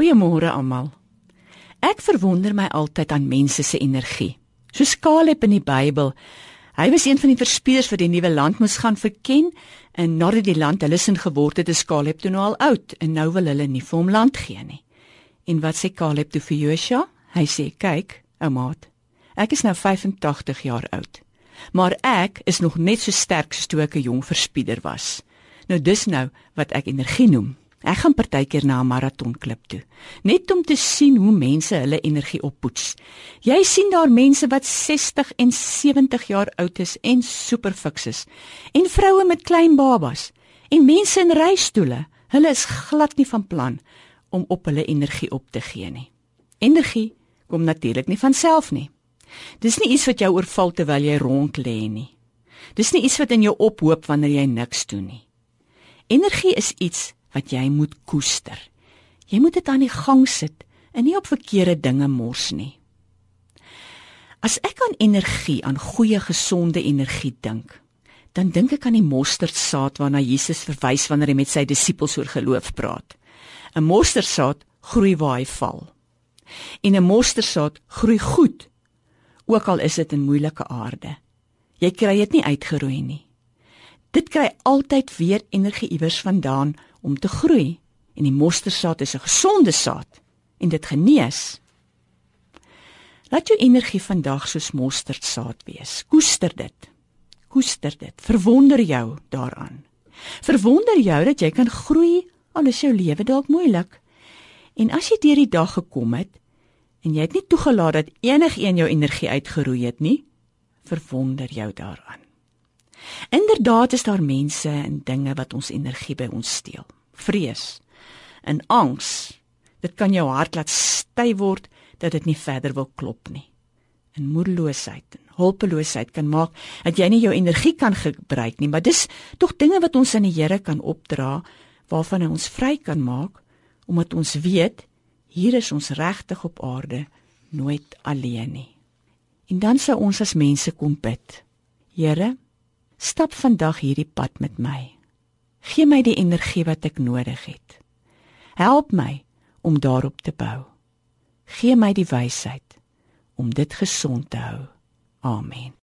Goeiemôre almal. Ek verwonder my altyd aan mense se energie. Soos Caleb in die Bybel. Hy was een van die verspieders wat die nuwe land moes gaan verken en nadat die land hulle sin geword het, is Caleb toe nou al oud en nou wil hulle nie vir hom land gee nie. En wat sê Caleb toe vir Joshua? Hy sê: "Kyk, ou maat, ek is nou 85 jaar oud, maar ek is nog net so sterk soos toe ek 'n jong verspieder was." Nou dis nou wat ek energie noem. Ek gaan partykeer na 'n maratonklip toe, net om te sien hoe mense hulle energie oppoets. Jy sien daar mense wat 60 en 70 jaar oud is en super fiks is, en vroue met klein babas, en mense in reistoele. Hulle is glad nie van plan om op hulle energie op te gee nie. Energie kom natuurlik nie van self nie. Dis nie iets wat jou oorval terwyl jy rond lê nie. Dis nie iets wat in jou ophoop wanneer jy niks doen nie. Energie is iets wat jy moet koester. Jy moet dit aan die gang sit en nie op verkeerde dinge mors nie. As ek aan energie, aan goeie gesonde energie dink, dan dink ek aan die mosterdsaad waarna Jesus verwys wanneer hy met sy disippels oor geloof praat. 'n Mosterdsaad groei waar hy val. En 'n mosterdsaad groei goed, ook al is dit in moeilike aarde. Jy kry dit nie uitgeroei nie. Dit kry altyd weer energie iewers vandaan om te groei en die mosterdsaad is 'n gesonde saad en dit genees. Laat jou energie vandag soos mosterdsaad wees. Koester dit. Koester dit. Verwonder jou daaraan. Verwonder jou dat jy kan groei al is jou lewe dalk moeilik. En as jy deur die dag gekom het en jy het nie toegelaat dat enigiets jou energie uitgeroei het nie, verwonder jou daaraan. Inderdaad is daar mense en dinge wat ons energie by ons steel. Vrees en angs. Dit kan jou hart laat styf word dat dit nie verder wil klop nie. En moedeloosheid en hulpeloosheid kan maak dat jy nie jou energie kan gebruik nie, maar dis tog dinge wat ons aan die Here kan opdra waarvan hy ons vry kan maak omdat ons weet hier is ons regtig op aarde nooit alleen nie. En dan sou ons as mense kom bid. Here, Stap vandag hierdie pad met my. Gee my die energie wat ek nodig het. Help my om daarop te bou. Gee my die wysheid om dit gesond te hou. Amen.